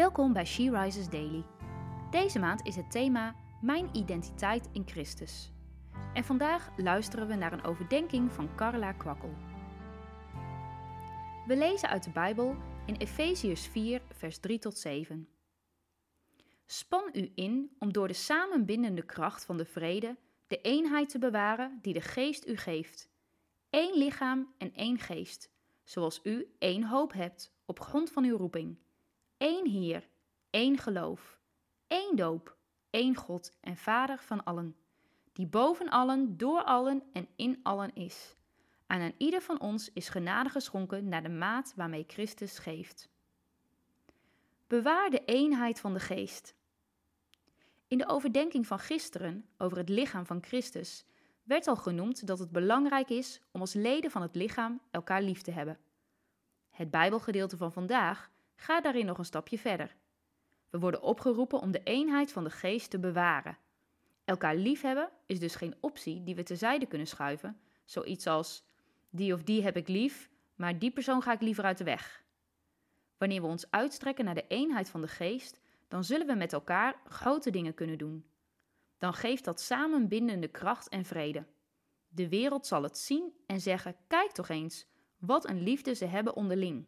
Welkom bij She Rises Daily. Deze maand is het thema Mijn identiteit in Christus. En vandaag luisteren we naar een overdenking van Carla Kwakkel. We lezen uit de Bijbel in Efeziërs 4, vers 3 tot 7. Span u in om door de samenbindende kracht van de vrede de eenheid te bewaren die de geest u geeft. Eén lichaam en één geest, zoals u één hoop hebt op grond van uw roeping. Eén Heer, één geloof, één doop, één God en Vader van allen, die boven allen, door allen en in allen is. En aan ieder van ons is genade geschonken naar de maat waarmee Christus geeft. Bewaar de eenheid van de geest. In de overdenking van gisteren over het lichaam van Christus werd al genoemd dat het belangrijk is om als leden van het lichaam elkaar lief te hebben. Het Bijbelgedeelte van vandaag gaat daarin nog een stapje verder. We worden opgeroepen om de eenheid van de geest te bewaren. Elkaar liefhebben is dus geen optie die we terzijde kunnen schuiven, zoiets als die of die heb ik lief, maar die persoon ga ik liever uit de weg. Wanneer we ons uitstrekken naar de eenheid van de geest, dan zullen we met elkaar grote dingen kunnen doen. Dan geeft dat samenbindende kracht en vrede. De wereld zal het zien en zeggen: kijk toch eens, wat een liefde ze hebben onderling.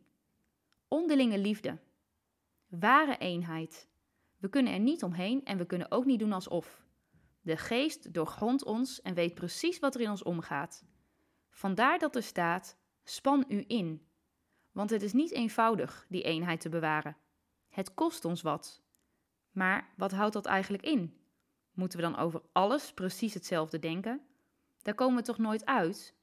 Onderlinge liefde. Ware eenheid. We kunnen er niet omheen en we kunnen ook niet doen alsof. De geest doorgrondt ons en weet precies wat er in ons omgaat. Vandaar dat er staat: span u in. Want het is niet eenvoudig die eenheid te bewaren. Het kost ons wat. Maar wat houdt dat eigenlijk in? Moeten we dan over alles precies hetzelfde denken? Daar komen we toch nooit uit?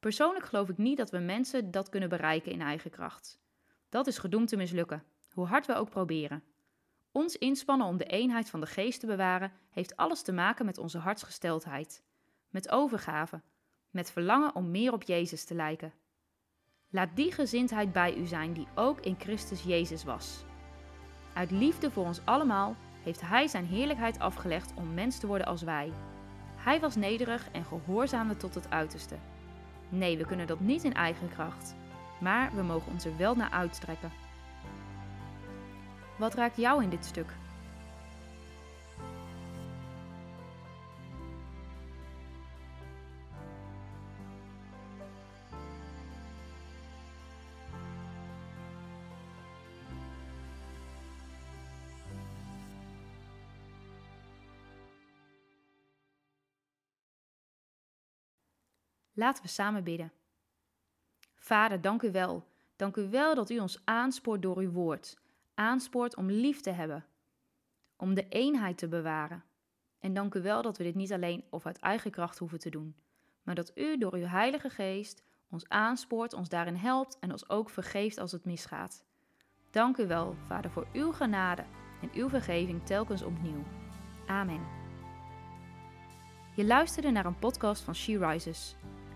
Persoonlijk geloof ik niet dat we mensen dat kunnen bereiken in eigen kracht. Dat is gedoemd te mislukken, hoe hard we ook proberen. Ons inspannen om de eenheid van de geest te bewaren heeft alles te maken met onze hartsgesteldheid, met overgave, met verlangen om meer op Jezus te lijken. Laat die gezindheid bij u zijn die ook in Christus Jezus was. Uit liefde voor ons allemaal heeft Hij zijn heerlijkheid afgelegd om mens te worden als wij. Hij was nederig en gehoorzaamde tot het uiterste. Nee, we kunnen dat niet in eigen kracht, maar we mogen ons er wel naar uitstrekken. Wat raakt jou in dit stuk? Laten we samen bidden. Vader, dank u wel. Dank u wel dat u ons aanspoort door uw woord. Aanspoort om lief te hebben. Om de eenheid te bewaren. En dank u wel dat we dit niet alleen of uit eigen kracht hoeven te doen. Maar dat u door uw Heilige Geest ons aanspoort, ons daarin helpt en ons ook vergeeft als het misgaat. Dank u wel, Vader, voor uw genade en uw vergeving telkens opnieuw. Amen. Je luisterde naar een podcast van She Rises.